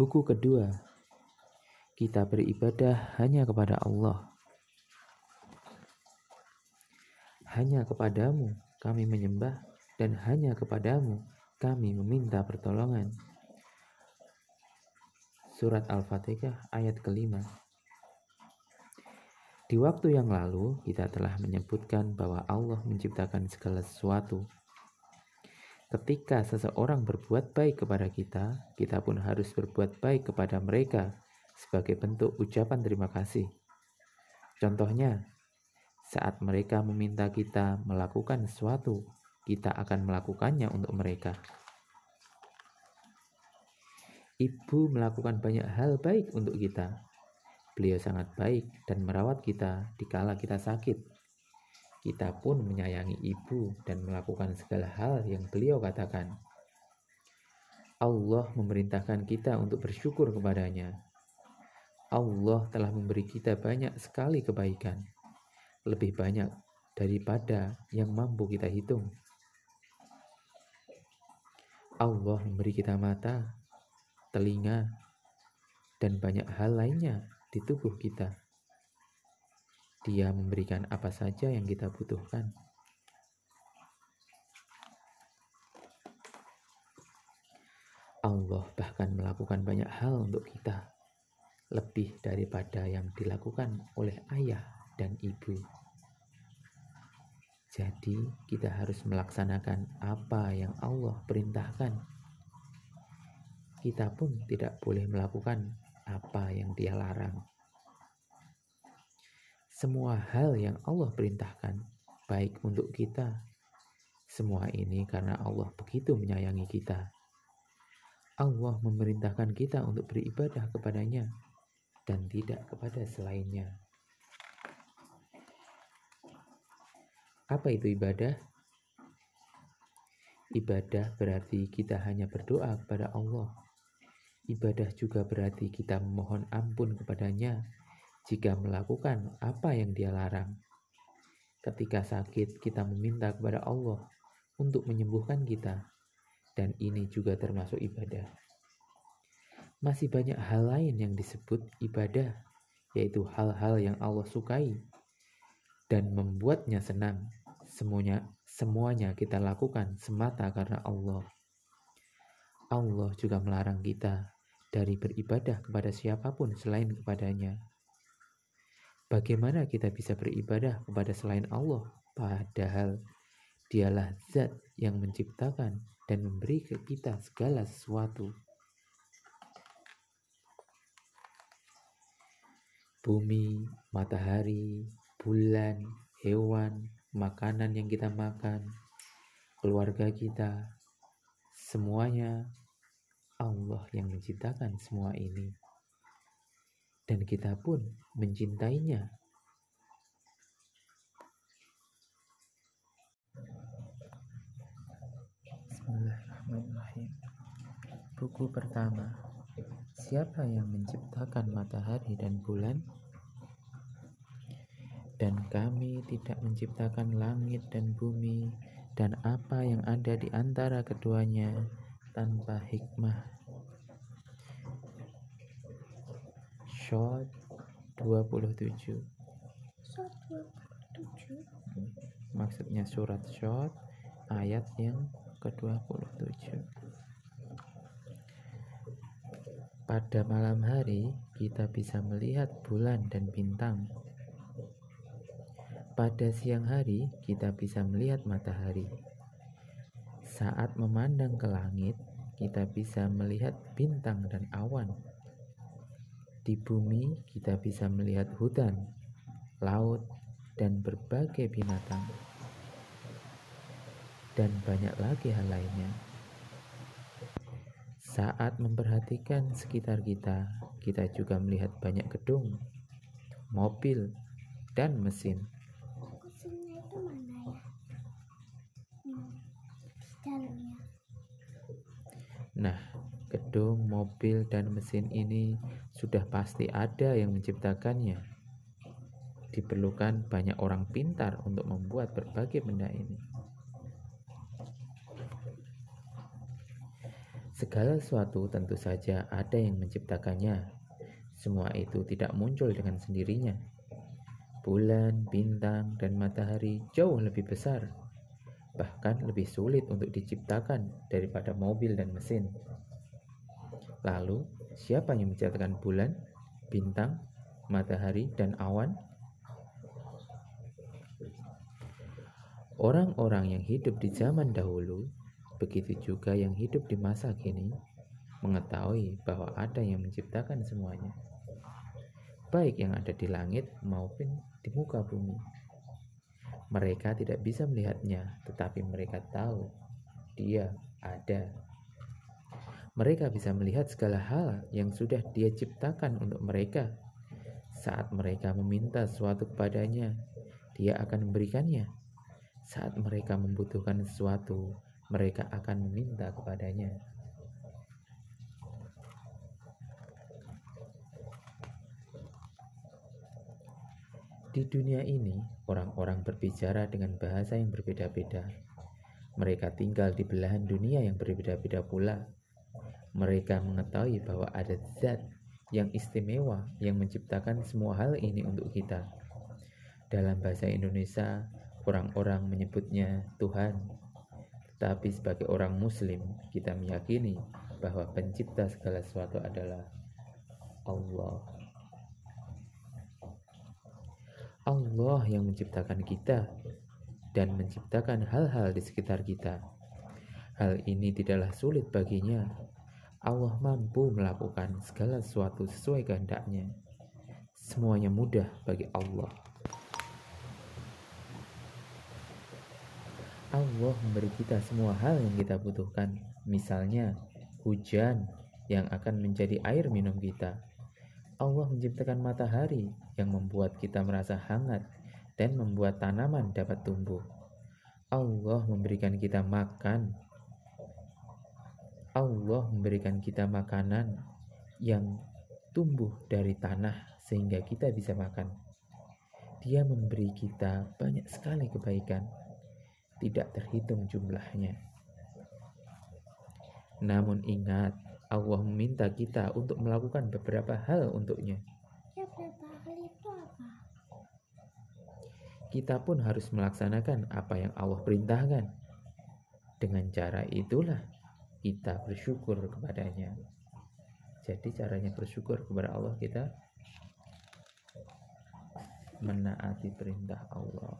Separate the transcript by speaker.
Speaker 1: Buku kedua, kita beribadah hanya kepada Allah. Hanya kepadamu kami menyembah dan hanya kepadamu kami meminta pertolongan. Surat Al-Fatihah ayat kelima. Di waktu yang lalu, kita telah menyebutkan bahwa Allah menciptakan segala sesuatu. Ketika seseorang berbuat baik kepada kita, kita pun harus berbuat baik kepada mereka sebagai bentuk ucapan terima kasih. Contohnya, saat mereka meminta kita melakukan sesuatu, kita akan melakukannya untuk mereka. Ibu melakukan banyak hal baik untuk kita. Beliau sangat baik dan merawat kita di kala kita sakit. Kita pun menyayangi ibu dan melakukan segala hal yang beliau katakan. Allah memerintahkan kita untuk bersyukur kepadanya. Allah telah memberi kita banyak sekali kebaikan, lebih banyak daripada yang mampu kita hitung. Allah memberi kita mata, telinga, dan banyak hal lainnya di tubuh kita. Dia memberikan apa saja yang kita butuhkan. Allah bahkan melakukan banyak hal untuk kita, lebih daripada yang dilakukan oleh ayah dan ibu. Jadi, kita harus melaksanakan apa yang Allah perintahkan kita pun tidak boleh melakukan apa yang Dia larang. Semua hal yang Allah perintahkan baik untuk kita. Semua ini karena Allah begitu menyayangi kita. Allah memerintahkan kita untuk beribadah kepadanya dan tidak kepada selainnya. Apa itu ibadah? Ibadah berarti kita hanya berdoa kepada Allah Ibadah juga berarti kita memohon ampun kepadanya jika melakukan apa yang dia larang. Ketika sakit, kita meminta kepada Allah untuk menyembuhkan kita, dan ini juga termasuk ibadah. Masih banyak hal lain yang disebut ibadah, yaitu hal-hal yang Allah sukai dan membuatnya senang. Semuanya, semuanya kita lakukan semata karena Allah. Allah juga melarang kita dari beribadah kepada siapa pun selain kepadanya. Bagaimana kita bisa beribadah kepada selain Allah, padahal Dialah Zat yang menciptakan dan memberi ke kita segala sesuatu. Bumi, matahari, bulan, hewan, makanan yang kita makan, keluarga kita, semuanya Allah yang menciptakan semua ini. Dan kita pun mencintainya. Bismillahirrahmanirrahim. Buku pertama. Siapa yang menciptakan matahari dan bulan? Dan kami tidak menciptakan langit dan bumi dan apa yang ada di antara keduanya tanpa hikmah. Shot 27.
Speaker 2: Shot 27.
Speaker 1: Maksudnya surat shot ayat yang ke-27. Pada malam hari kita bisa melihat bulan dan bintang. Pada siang hari kita bisa melihat matahari. Saat memandang ke langit, kita bisa melihat bintang dan awan. Di bumi, kita bisa melihat hutan, laut, dan berbagai binatang, dan banyak lagi hal lainnya. Saat memperhatikan sekitar kita, kita juga melihat banyak gedung, mobil, dan mesin. Nah, gedung, mobil, dan mesin ini sudah pasti ada yang menciptakannya. Diperlukan banyak orang pintar untuk membuat berbagai benda ini. Segala sesuatu tentu saja ada yang menciptakannya. Semua itu tidak muncul dengan sendirinya. Bulan, bintang, dan matahari jauh lebih besar, bahkan lebih sulit untuk diciptakan daripada mobil dan mesin. Lalu, siapa yang menciptakan bulan, bintang, matahari, dan awan? Orang-orang yang hidup di zaman dahulu, begitu juga yang hidup di masa kini, mengetahui bahwa ada yang menciptakan semuanya, baik yang ada di langit maupun di muka bumi. Mereka tidak bisa melihatnya, tetapi mereka tahu dia ada. Mereka bisa melihat segala hal yang sudah dia ciptakan untuk mereka. Saat mereka meminta sesuatu kepadanya, dia akan memberikannya. Saat mereka membutuhkan sesuatu, mereka akan meminta kepadanya. Di dunia ini, orang-orang berbicara dengan bahasa yang berbeda-beda. Mereka tinggal di belahan dunia yang berbeda-beda pula. Mereka mengetahui bahwa ada zat yang istimewa yang menciptakan semua hal ini untuk kita. Dalam bahasa Indonesia, orang-orang menyebutnya Tuhan. Tetapi sebagai orang muslim, kita meyakini bahwa pencipta segala sesuatu adalah Allah. Allah yang menciptakan kita dan menciptakan hal-hal di sekitar kita. Hal ini tidaklah sulit baginya. Allah mampu melakukan segala sesuatu sesuai kehendaknya. Semuanya mudah bagi Allah. Allah memberi kita semua hal yang kita butuhkan. Misalnya, hujan yang akan menjadi air minum kita Allah menciptakan matahari yang membuat kita merasa hangat dan membuat tanaman dapat tumbuh. Allah memberikan kita makan. Allah memberikan kita makanan yang tumbuh dari tanah sehingga kita bisa makan. Dia memberi kita banyak sekali kebaikan, tidak terhitung jumlahnya. Namun ingat, Allah meminta kita untuk melakukan beberapa hal untuknya.
Speaker 2: Ya, beberapa hal itu apa?
Speaker 1: Kita pun harus melaksanakan apa yang Allah perintahkan. Dengan cara itulah kita bersyukur kepadanya. Jadi caranya bersyukur kepada Allah kita menaati perintah Allah.